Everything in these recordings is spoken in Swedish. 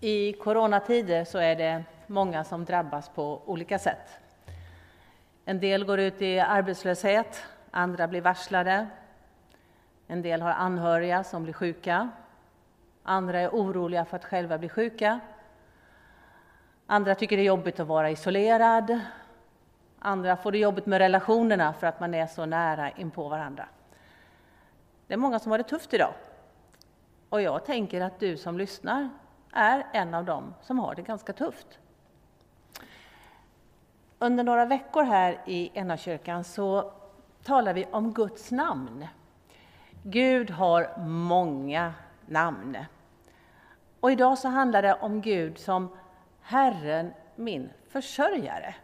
I coronatider så är det många som drabbas på olika sätt. En del går ut i arbetslöshet, andra blir varslade. En del har anhöriga som blir sjuka. Andra är oroliga för att själva bli sjuka. Andra tycker det är jobbigt att vara isolerad. Andra får det jobbigt med relationerna för att man är så nära inpå varandra. Det är många som har det tufft idag. Och jag tänker att du som lyssnar är en av dem som har det ganska tufft. Under några veckor här i NA-kyrkan så talar vi om Guds namn. Gud har många namn. Och idag så handlar det om Gud som Herren, min försörjare.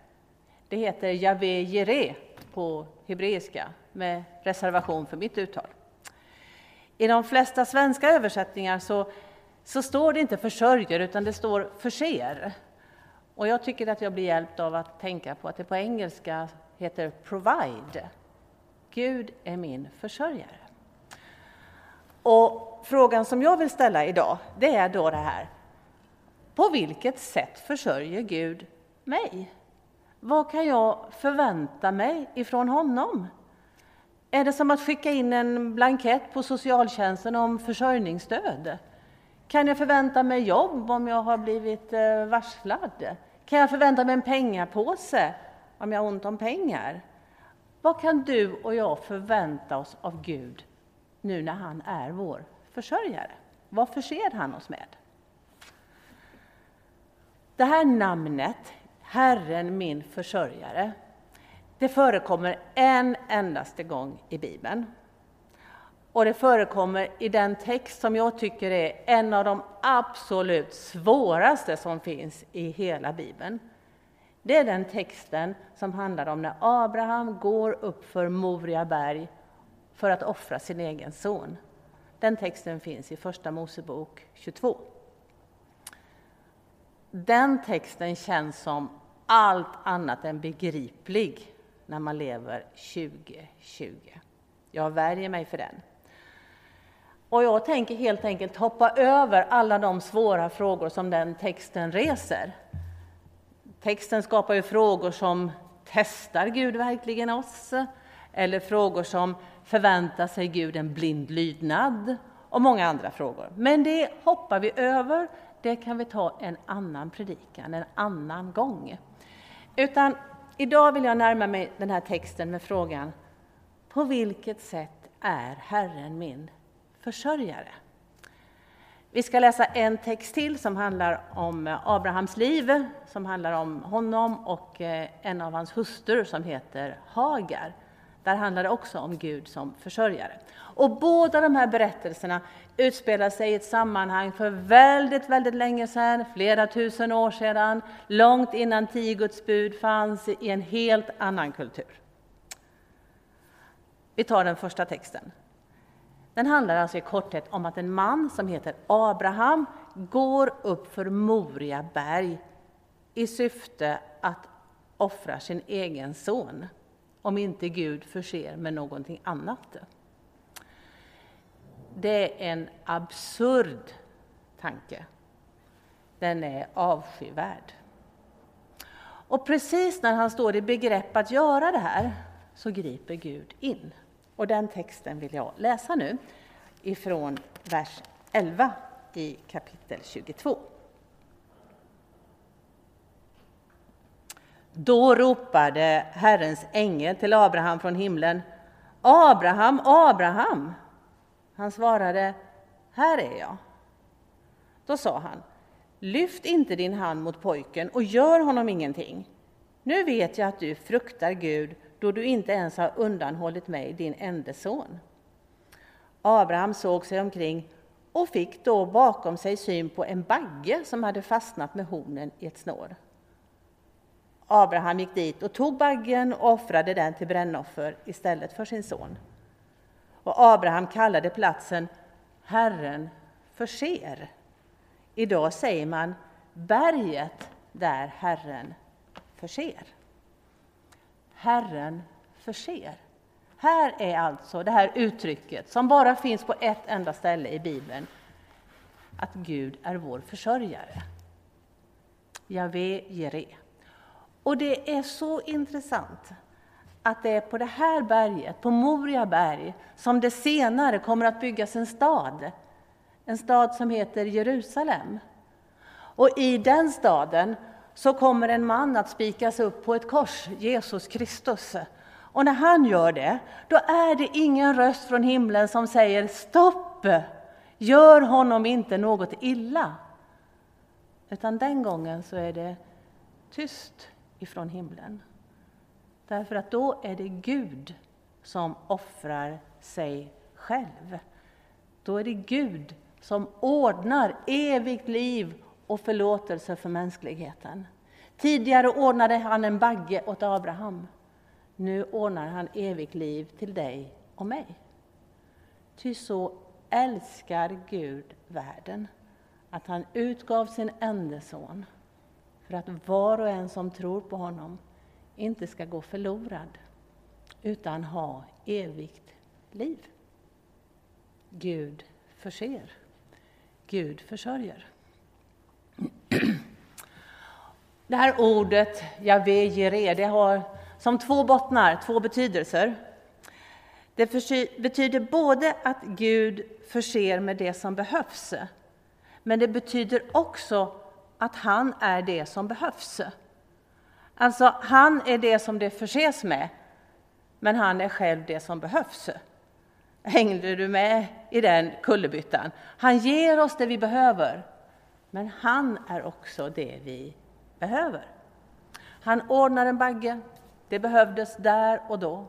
Det heter Javé Jere på hebreiska med reservation för mitt uttal. I de flesta svenska översättningar så, så står det inte försörjer utan det står förser. Och jag tycker att jag blir hjälpt av att tänka på att det på engelska heter provide. Gud är min försörjare. Och frågan som jag vill ställa idag, det är då det här. På vilket sätt försörjer Gud mig? Vad kan jag förvänta mig ifrån honom? Är det som att skicka in en blankett på socialtjänsten om försörjningsstöd? Kan jag förvänta mig jobb om jag har blivit eh, varslad? Kan jag förvänta mig en pengapåse om jag har ont om pengar? Vad kan du och jag förvänta oss av Gud nu när han är vår försörjare? Vad förser han oss med? Det här namnet, Herren min försörjare, det förekommer en endaste gång i Bibeln. Och det förekommer i den text som jag tycker är en av de absolut svåraste som finns i hela Bibeln. Det är den texten som handlar om när Abraham går upp för Moria berg för att offra sin egen son. Den texten finns i Första Mosebok 22. Den texten känns som allt annat än begriplig när man lever 2020. Jag värjer mig för den. Och jag tänker helt enkelt hoppa över alla de svåra frågor som den texten reser. Texten skapar ju frågor som testar Gud verkligen oss? Eller frågor som förväntar sig Gud en blind lydnad? Och många andra frågor. Men det hoppar vi över. Det kan vi ta en annan predikan, en annan gång. Utan idag vill jag närma mig den här texten med frågan På vilket sätt är Herren min försörjare? Vi ska läsa en text till som handlar om eh, Abrahams liv, som handlar om honom och eh, en av hans hustrur som heter Hagar. Där handlar det också om Gud som försörjare. Och båda de här berättelserna utspelar sig i ett sammanhang för väldigt, väldigt länge sedan, flera tusen år sedan, långt innan tio Guds bud fanns i en helt annan kultur. Vi tar den första texten. Den handlar alltså i korthet om att en man som heter Abraham går upp för Moria berg i syfte att offra sin egen son, om inte Gud förser med någonting annat. Det är en absurd tanke. Den är avskyvärd. Och precis när han står i begrepp att göra det här så griper Gud in. Och den texten vill jag läsa nu ifrån vers 11 i kapitel 22. Då ropade Herrens ängel till Abraham från himlen. Abraham, Abraham! Han svarade, här är jag. Då sa han, lyft inte din hand mot pojken och gör honom ingenting. Nu vet jag att du fruktar Gud då du inte ens har undanhållit mig din enda son. Abraham såg sig omkring och fick då bakom sig syn på en bagge som hade fastnat med hornen i ett snår. Abraham gick dit och tog baggen och offrade den till brännoffer istället för sin son. Och Abraham kallade platsen Herren förser. Idag säger man berget där Herren förser. Herren förser. Här är alltså det här uttrycket som bara finns på ett enda ställe i Bibeln. att Gud är vår försörjare. Javé Jere. Och det är så intressant att det är på det här berget, på Moria berg, som det senare kommer att byggas en stad. En stad som heter Jerusalem. Och i den staden så kommer en man att spikas upp på ett kors, Jesus Kristus. Och när han gör det, då är det ingen röst från himlen som säger stopp, gör honom inte något illa. Utan den gången så är det tyst ifrån himlen. Därför att då är det Gud som offrar sig själv. Då är det Gud som ordnar evigt liv och förlåtelse för mänskligheten. Tidigare ordnade han en bagge åt Abraham. Nu ordnar han evigt liv till dig och mig. Ty så älskar Gud världen, att han utgav sin enda son för att var och en som tror på honom inte ska gå förlorad, utan ha evigt liv. Gud förser. Gud försörjer. Det här ordet, Javé Jireh, det har som två bottnar, två betydelser. Det betyder både att Gud förser med det som behövs, men det betyder också att han är det som behövs. Alltså, han är det som det förses med, men han är själv det som behövs. Hängde du med i den kullerbyttan? Han ger oss det vi behöver, men han är också det vi behöver. Han ordnar en bagge, det behövdes där och då.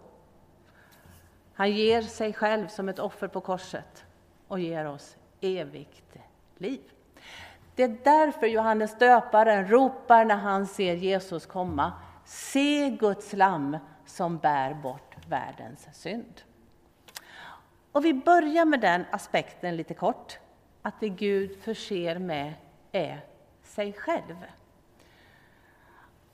Han ger sig själv som ett offer på korset och ger oss evigt liv. Det är därför Johannes döparen ropar när han ser Jesus komma. Se Guds lamm som bär bort världens synd. Och vi börjar med den aspekten lite kort, att det Gud förser med är sig själv.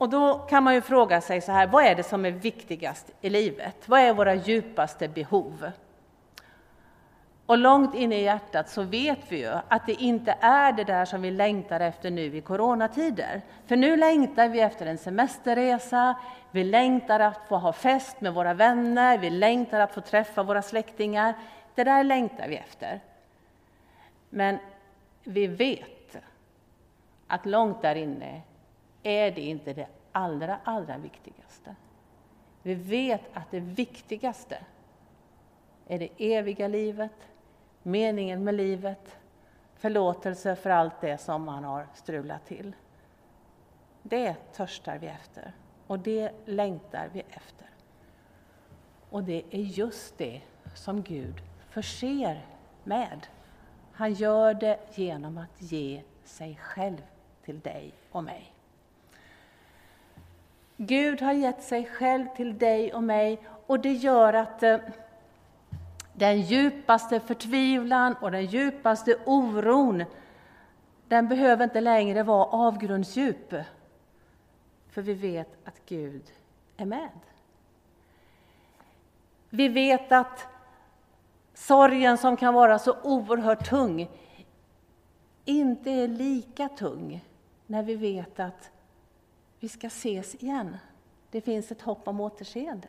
Och då kan man ju fråga sig så här, vad är det som är viktigast i livet? Vad är våra djupaste behov? Och långt inne i hjärtat så vet vi ju att det inte är det där som vi längtar efter nu i coronatider. För nu längtar vi efter en semesterresa, vi längtar att få ha fest med våra vänner, vi längtar att få träffa våra släktingar. Det där längtar vi efter. Men vi vet att långt där inne är det inte det allra, allra viktigaste. Vi vet att det viktigaste är det eviga livet, meningen med livet, förlåtelse för allt det som man har strulat till. Det törstar vi efter och det längtar vi efter. Och det är just det som Gud förser med. Han gör det genom att ge sig själv till dig och mig. Gud har gett sig själv till dig och mig och det gör att eh, den djupaste förtvivlan och den djupaste oron, den behöver inte längre vara avgrundsdjup. För vi vet att Gud är med. Vi vet att sorgen som kan vara så oerhört tung inte är lika tung när vi vet att vi ska ses igen. Det finns ett hopp om återseende.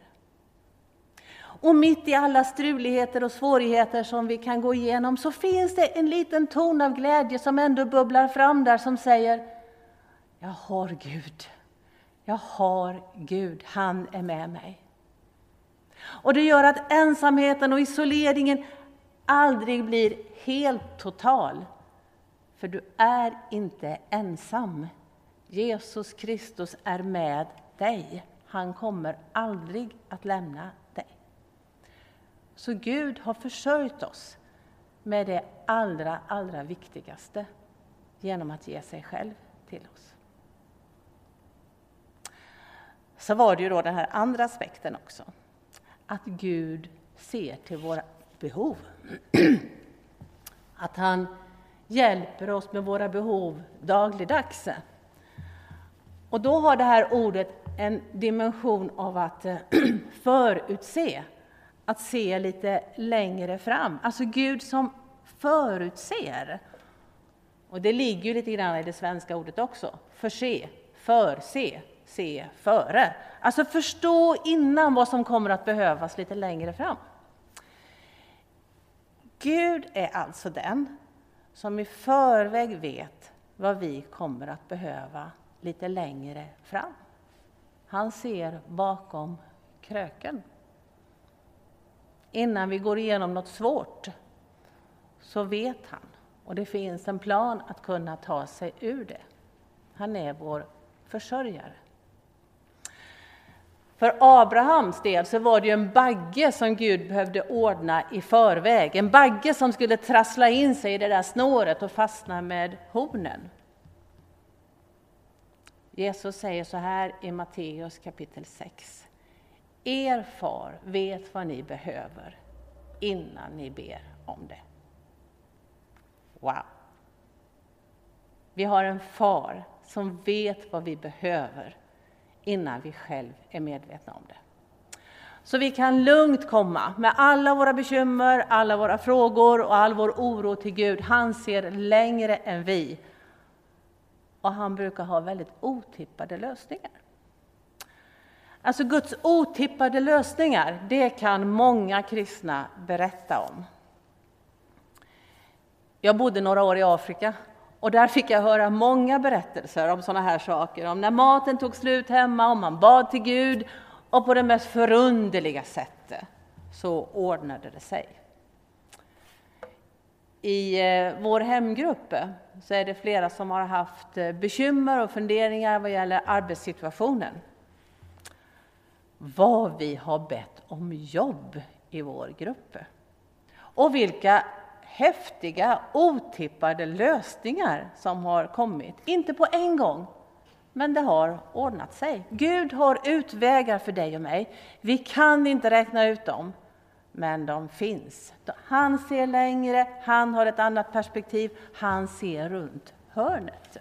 Och mitt i alla struligheter och svårigheter som vi kan gå igenom så finns det en liten ton av glädje som ändå bubblar fram där som säger Jag har Gud. Jag har Gud. Han är med mig. Och det gör att ensamheten och isoleringen aldrig blir helt total. För du är inte ensam. Jesus Kristus är med dig. Han kommer aldrig att lämna dig. Så Gud har försörjt oss med det allra, allra viktigaste genom att ge sig själv till oss. Så var det ju då den här andra aspekten också, att Gud ser till våra behov. Att han hjälper oss med våra behov dagligdags. Och då har det här ordet en dimension av att eh, förutse, att se lite längre fram. Alltså Gud som förutser. Och det ligger ju lite grann i det svenska ordet också. Förse, förse, se före. Alltså förstå innan vad som kommer att behövas lite längre fram. Gud är alltså den som i förväg vet vad vi kommer att behöva lite längre fram. Han ser bakom kröken. Innan vi går igenom något svårt så vet han och det finns en plan att kunna ta sig ur det. Han är vår försörjare. För Abrahams del så var det ju en bagge som Gud behövde ordna i förväg. En bagge som skulle trassla in sig i det där snåret och fastna med hornen. Jesus säger så här i Matteus kapitel 6. Er far vet vad ni behöver innan ni ber om det. Wow! Vi har en far som vet vad vi behöver innan vi själv är medvetna om det. Så vi kan lugnt komma med alla våra bekymmer, alla våra frågor och all vår oro till Gud. Han ser längre än vi. Och han brukar ha väldigt otippade lösningar. Alltså Guds otippade lösningar, det kan många kristna berätta om. Jag bodde några år i Afrika och där fick jag höra många berättelser om sådana här saker, om när maten tog slut hemma, om man bad till Gud och på det mest förunderliga sättet så ordnade det sig. I eh, vår hemgrupp eh, så är det flera som har haft eh, bekymmer och funderingar vad gäller arbetssituationen. Vad vi har bett om jobb i vår grupp. Och vilka häftiga, otippade lösningar som har kommit. Inte på en gång, men det har ordnat sig. Gud har utvägar för dig och mig. Vi kan inte räkna ut dem, men de finns. Han ser längre, han har ett annat perspektiv, han ser runt hörnet.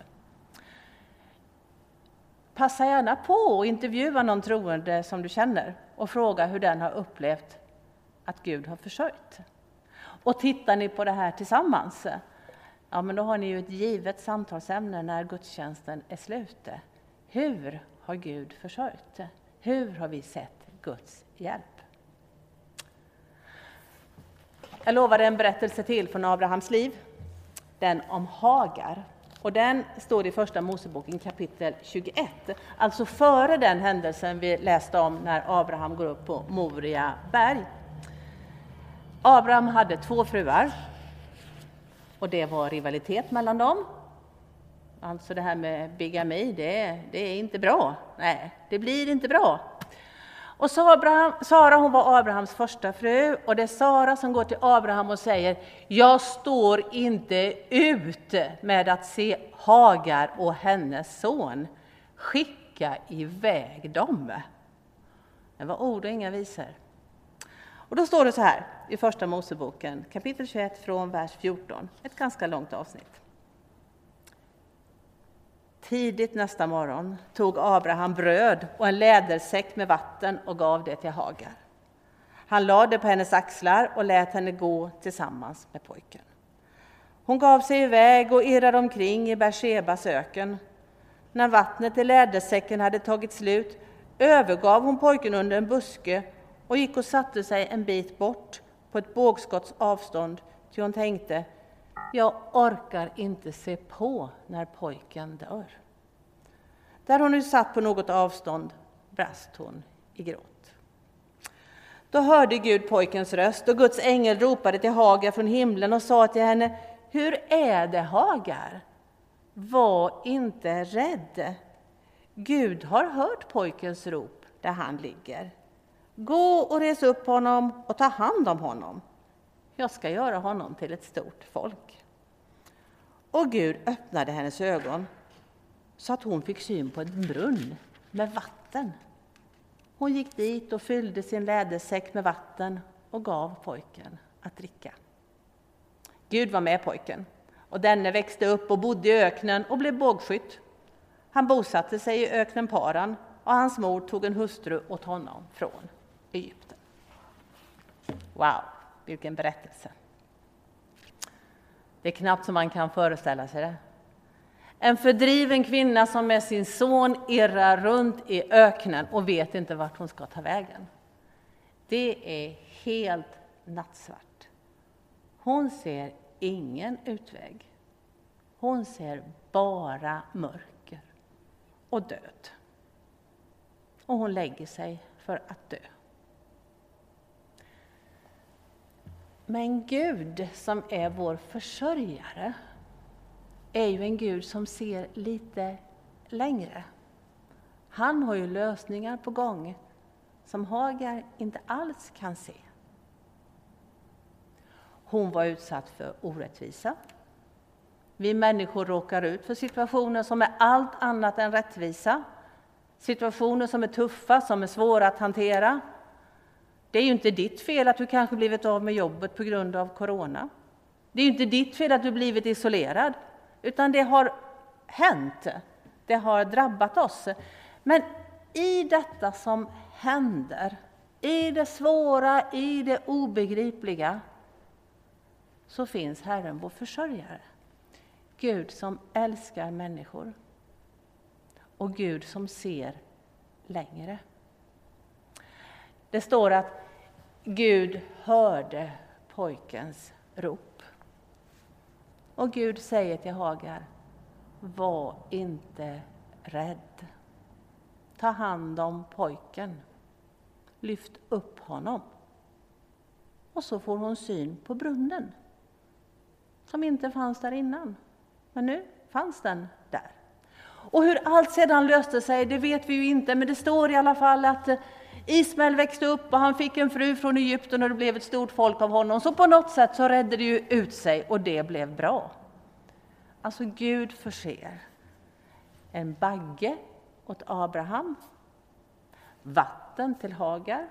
Passa gärna på att intervjua någon troende som du känner och fråga hur den har upplevt att Gud har försörjt. Och tittar ni på det här tillsammans, ja men då har ni ju ett givet samtalsämne när gudstjänsten är slut. Hur har Gud försörjt? Hur har vi sett Guds hjälp? Jag lovade en berättelse till från Abrahams liv, den om Hagar. Och den står i Första Moseboken kapitel 21, alltså före den händelsen vi läste om när Abraham går upp på Moria berg. Abraham hade två fruar och det var rivalitet mellan dem. Alltså det här med bigami, det, det är inte bra. Nej, det blir inte bra. Och Abraham, Sara hon var Abrahams första fru och det är Sara som går till Abraham och säger Jag står inte ut med att se Hagar och hennes son. Skicka iväg dem. Det var ord och inga visor. Och då står det så här i Första Moseboken, kapitel 21 från vers 14, ett ganska långt avsnitt. Tidigt nästa morgon tog Abraham bröd och en lädersäck med vatten och gav det till Hagar. Han lade det på hennes axlar och lät henne gå tillsammans med pojken. Hon gav sig iväg och irrade omkring i Bersebas öken. När vattnet i lädersäcken hade tagit slut övergav hon pojken under en buske och gick och satte sig en bit bort på ett bågskotts avstånd, ty hon tänkte, jag orkar inte se på när pojken dör. Där hon nu satt på något avstånd brast hon i gråt. Då hörde Gud pojkens röst och Guds ängel ropade till Hagar från himlen och sa till henne, hur är det Hagar? Var inte rädd. Gud har hört pojkens rop där han ligger. Gå och res upp honom och ta hand om honom. Jag ska göra honom till ett stort folk. Och Gud öppnade hennes ögon så att hon fick syn på en brunn med vatten. Hon gick dit och fyllde sin lädersäck med vatten och gav pojken att dricka. Gud var med pojken och denne växte upp och bodde i öknen och blev bågskytt. Han bosatte sig i öknen Paran och hans mor tog en hustru åt honom från Egypten. Wow, vilken berättelse! Det är knappt som man kan föreställa sig det. En fördriven kvinna som med sin son irrar runt i öknen och vet inte vart hon ska ta vägen. Det är helt nattsvart. Hon ser ingen utväg. Hon ser bara mörker och död. Och hon lägger sig för att dö. Men Gud som är vår försörjare är ju en Gud som ser lite längre. Han har ju lösningar på gång som Hagar inte alls kan se. Hon var utsatt för orättvisa. Vi människor råkar ut för situationer som är allt annat än rättvisa. Situationer som är tuffa, som är svåra att hantera. Det är ju inte ditt fel att du kanske blivit av med jobbet på grund av corona. Det är ju inte ditt fel att du blivit isolerad, utan det har hänt. Det har drabbat oss. Men i detta som händer, i det svåra, i det obegripliga, så finns Herren vår försörjare. Gud som älskar människor och Gud som ser längre. Det står att Gud hörde pojkens rop. Och Gud säger till Hagar, var inte rädd. Ta hand om pojken. Lyft upp honom. Och så får hon syn på brunnen, som inte fanns där innan. Men nu fanns den där. Och hur allt sedan löste sig, det vet vi ju inte, men det står i alla fall att Ismael växte upp och han fick en fru från Egypten och det blev ett stort folk av honom. Så på något sätt så räddade det ju ut sig och det blev bra. Alltså Gud förser en bagge åt Abraham, vatten till Hagar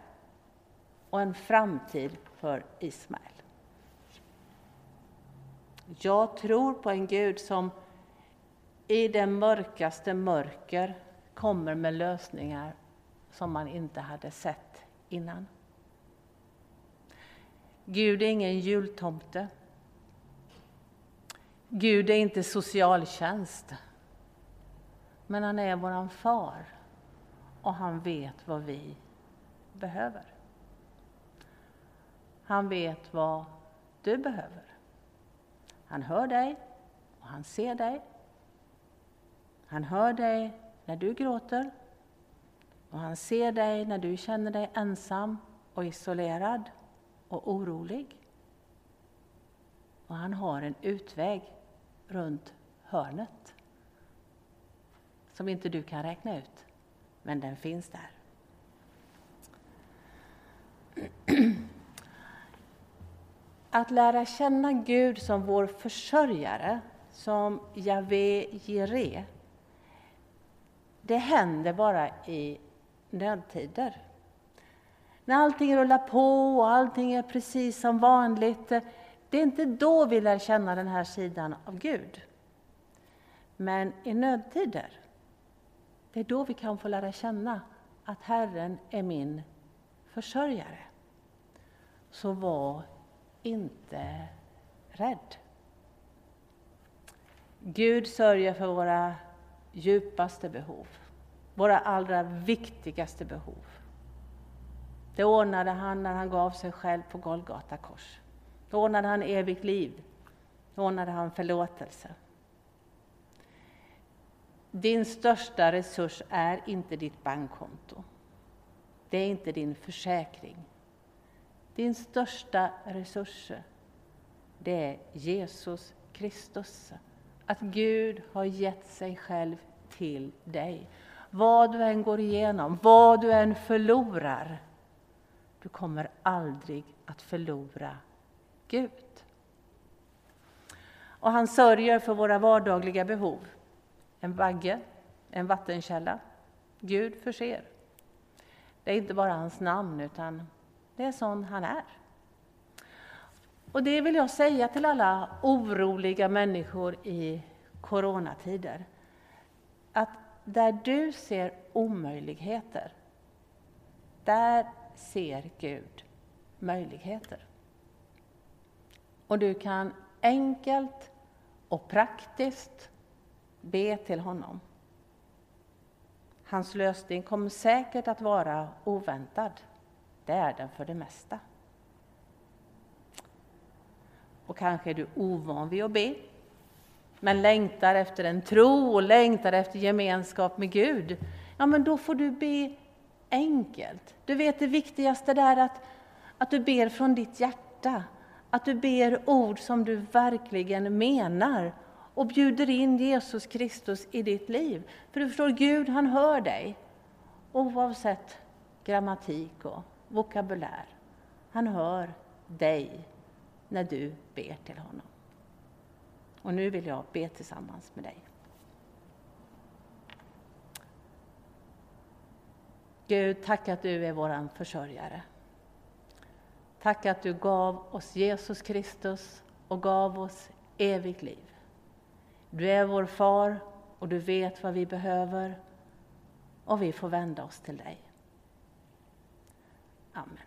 och en framtid för Ismael. Jag tror på en Gud som i det mörkaste mörker kommer med lösningar som man inte hade sett innan. Gud är ingen jultomte. Gud är inte socialtjänst. Men han är våran far och han vet vad vi behöver. Han vet vad du behöver. Han hör dig och han ser dig. Han hör dig när du gråter och han ser dig när du känner dig ensam och isolerad och orolig. Och han har en utväg runt hörnet som inte du kan räkna ut, men den finns där. Att lära känna Gud som vår försörjare, som Javé Jireh, det händer bara i nödtider. När allting rullar på och allting är precis som vanligt, eh, det är inte då vi lär känna den här sidan av Gud. Men i nödtider, det är då vi kan få lära känna att Herren är min försörjare. Så var inte rädd. Gud sörjer för våra djupaste behov våra allra viktigaste behov. Det ordnade han när han gav sig själv på Golgata kors. Då ordnade han evigt liv. Då ordnade han förlåtelse. Din största resurs är inte ditt bankkonto. Det är inte din försäkring. Din största resurs, det är Jesus Kristus. Att Gud har gett sig själv till dig. Vad du än går igenom, vad du än förlorar, du kommer aldrig att förlora Gud. Och han sörjer för våra vardagliga behov. En bagge, en vattenkälla. Gud förser. Det är inte bara hans namn, utan det är sån han är. Och det vill jag säga till alla oroliga människor i coronatider. Att där du ser omöjligheter, där ser Gud möjligheter. Och du kan enkelt och praktiskt be till honom. Hans lösning kommer säkert att vara oväntad. Det är den för det mesta. Och kanske är du ovan vid att be, men längtar efter en tro och längtar efter gemenskap med Gud. Ja, men då får du be enkelt. Du vet det viktigaste är att, att du ber från ditt hjärta. Att du ber ord som du verkligen menar och bjuder in Jesus Kristus i ditt liv. För du förstår, Gud han hör dig oavsett grammatik och vokabulär. Han hör dig när du ber till honom. Och nu vill jag be tillsammans med dig. Gud, tack att du är vår försörjare. Tack att du gav oss Jesus Kristus och gav oss evigt liv. Du är vår far och du vet vad vi behöver och vi får vända oss till dig. Amen.